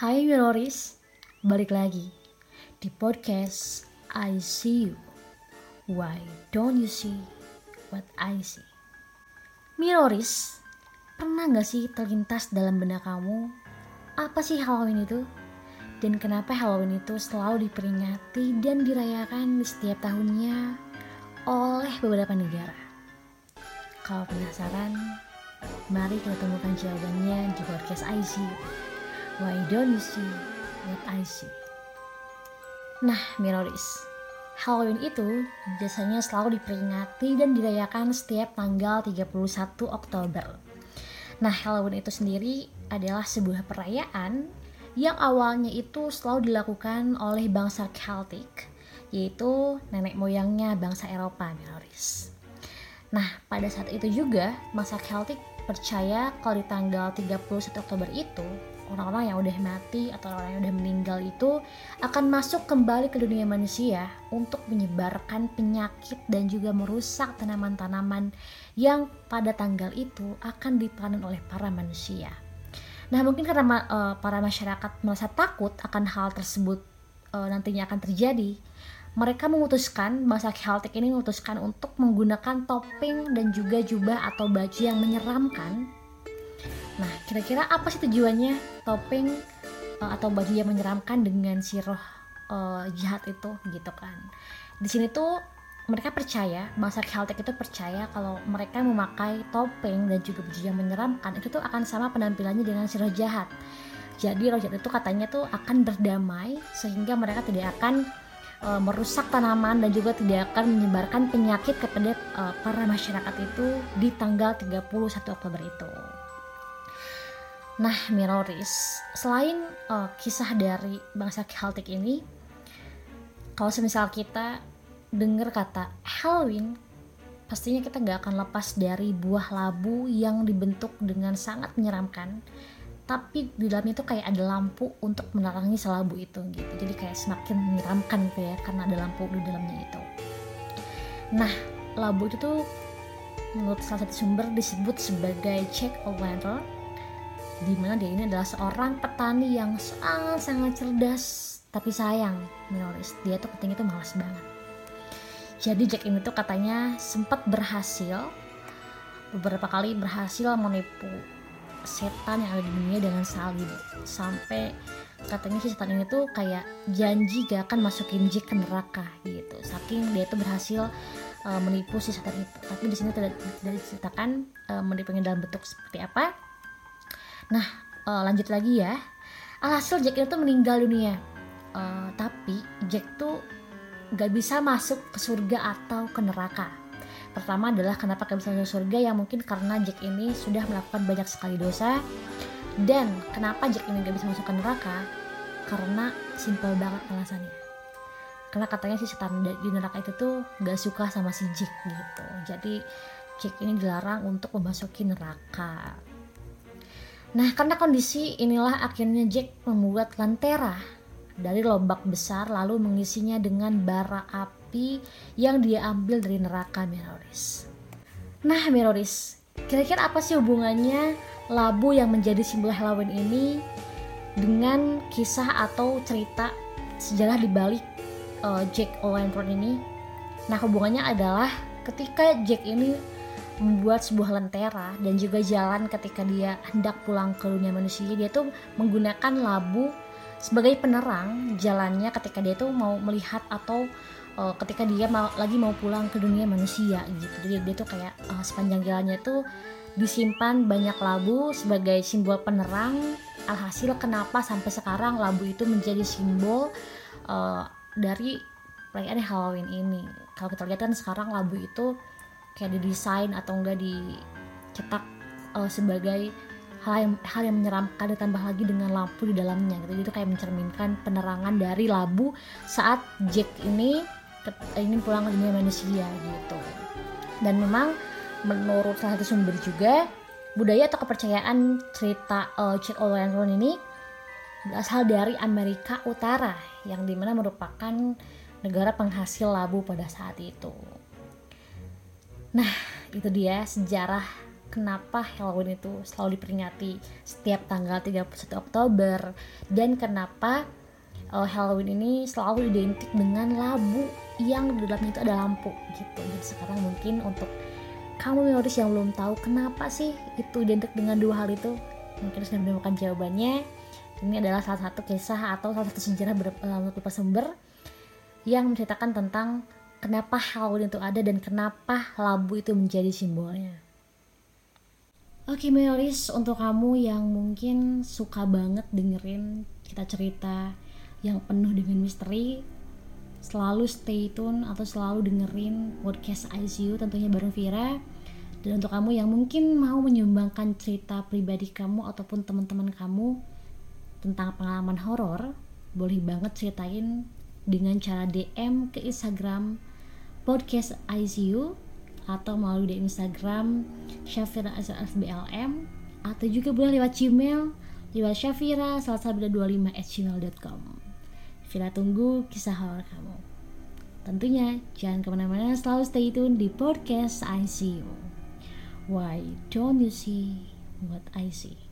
Hai Minoris, balik lagi di podcast I See You. Why don't you see what I see? Minoris, pernah gak sih terlintas dalam benak kamu apa sih Halloween itu? Dan kenapa Halloween itu selalu diperingati dan dirayakan di setiap tahunnya oleh beberapa negara? Kalau penasaran, mari kita temukan jawabannya di podcast I See You. Why don't you see what I see? Nah, Minoris, Halloween itu biasanya selalu diperingati dan dirayakan setiap tanggal 31 Oktober. Nah, Halloween itu sendiri adalah sebuah perayaan yang awalnya itu selalu dilakukan oleh bangsa Celtic, yaitu nenek moyangnya bangsa Eropa, Minoris. Nah, pada saat itu juga bangsa Celtic percaya kalau di tanggal 31 Oktober itu orang-orang yang udah mati atau orang yang udah meninggal itu akan masuk kembali ke dunia manusia untuk menyebarkan penyakit dan juga merusak tanaman-tanaman yang pada tanggal itu akan dipanen oleh para manusia. Nah, mungkin karena uh, para masyarakat merasa takut akan hal tersebut uh, nantinya akan terjadi, mereka memutuskan bangsa Celtic ini memutuskan untuk menggunakan topeng dan juga jubah atau baju yang menyeramkan Nah, kira-kira apa sih tujuannya topeng uh, atau baju yang menyeramkan dengan si roh uh, jahat itu gitu kan? Di sini tuh mereka percaya, bangsa Celtic itu percaya kalau mereka memakai topeng dan juga baju yang menyeramkan itu tuh akan sama penampilannya dengan si roh jahat. Jadi roh jahat itu katanya tuh akan berdamai sehingga mereka tidak akan uh, merusak tanaman dan juga tidak akan menyebarkan penyakit kepada uh, para masyarakat itu di tanggal 31 Oktober itu. Nah, Minoris, selain uh, kisah dari bangsa Celtic ini, kalau semisal kita dengar kata Halloween, pastinya kita gak akan lepas dari buah labu yang dibentuk dengan sangat menyeramkan. Tapi di dalamnya itu kayak ada lampu untuk menerangi selabu itu gitu. Jadi kayak semakin menyeramkan gitu ya karena ada lampu di dalamnya itu. Nah, labu itu tuh menurut salah satu sumber disebut sebagai Jack O'Lantern di mana dia ini adalah seorang petani yang sangat-sangat cerdas tapi sayang. Minoris dia tuh ketinggi tuh malas banget. Jadi Jack ini tuh katanya sempat berhasil beberapa kali berhasil menipu setan yang ada di dunia dengan salib sampai katanya si setan ini tuh kayak janji gak akan masukin Jack ke neraka gitu. Saking dia tuh berhasil uh, menipu si setan itu. Tapi di sini tidak, tidak diceritakan uh, menipunya dalam bentuk seperti apa Nah, uh, lanjut lagi ya. Alhasil Jack itu meninggal dunia. Uh, tapi Jack tuh gak bisa masuk ke surga atau ke neraka. Pertama adalah kenapa gak bisa masuk surga yang mungkin karena Jack ini sudah melakukan banyak sekali dosa. Dan kenapa Jack ini gak bisa masuk ke neraka? Karena simple banget alasannya. Karena katanya si setan di neraka itu tuh gak suka sama si Jack gitu. Jadi Jack ini dilarang untuk memasuki neraka. Nah, karena kondisi inilah akhirnya Jack membuat lentera dari lobak besar lalu mengisinya dengan bara api yang dia ambil dari neraka Meroris. Nah, Meroris, kira-kira apa sih hubungannya labu yang menjadi simbol Halloween ini dengan kisah atau cerita sejarah di balik uh, Jack O'Lantern ini? Nah, hubungannya adalah ketika Jack ini membuat sebuah lentera dan juga jalan ketika dia hendak pulang ke dunia manusia. Dia tuh menggunakan labu sebagai penerang jalannya ketika dia tuh mau melihat atau uh, ketika dia mau, lagi mau pulang ke dunia manusia gitu. Jadi dia tuh kayak uh, sepanjang jalannya tuh disimpan banyak labu sebagai simbol penerang. Alhasil kenapa sampai sekarang labu itu menjadi simbol uh, dari perayaan Halloween ini? Kalau kita lihat kan sekarang labu itu kayak didesain atau enggak dicetak uh, sebagai hal yang hal yang menyeramkan ditambah lagi dengan lampu di dalamnya gitu. Itu kayak mencerminkan penerangan dari labu saat Jack ini ingin pulang ke dunia manusia gitu. Dan memang menurut salah satu sumber juga budaya atau kepercayaan cerita uh, Jack O'Lantern ini berasal dari Amerika Utara yang di mana merupakan negara penghasil labu pada saat itu Nah, itu dia sejarah kenapa Halloween itu selalu diperingati setiap tanggal 31 Oktober dan kenapa uh, Halloween ini selalu identik dengan labu yang di dalamnya itu ada lampu gitu. Jadi sekarang mungkin untuk kamu minoris yang belum tahu kenapa sih itu identik dengan dua hal itu mungkin sudah menemukan jawabannya. Ini adalah salah satu kisah atau salah satu sejarah menurut uh, sumber yang menceritakan tentang kenapa Halloween itu ada dan kenapa labu itu menjadi simbolnya. Oke, Meoris, untuk kamu yang mungkin suka banget dengerin kita cerita yang penuh dengan misteri, selalu stay tune atau selalu dengerin podcast ICU tentunya bareng Vira. Dan untuk kamu yang mungkin mau menyumbangkan cerita pribadi kamu ataupun teman-teman kamu tentang pengalaman horor, boleh banget ceritain dengan cara DM ke Instagram podcast ICU atau melalui di Instagram Syafira FBLM atau juga boleh lewat Gmail lewat Syafira salsabila 25 at gmail.com tunggu kisah horor kamu. Tentunya jangan ke mana-mana selalu stay tune di podcast ICU Why don't you see what I see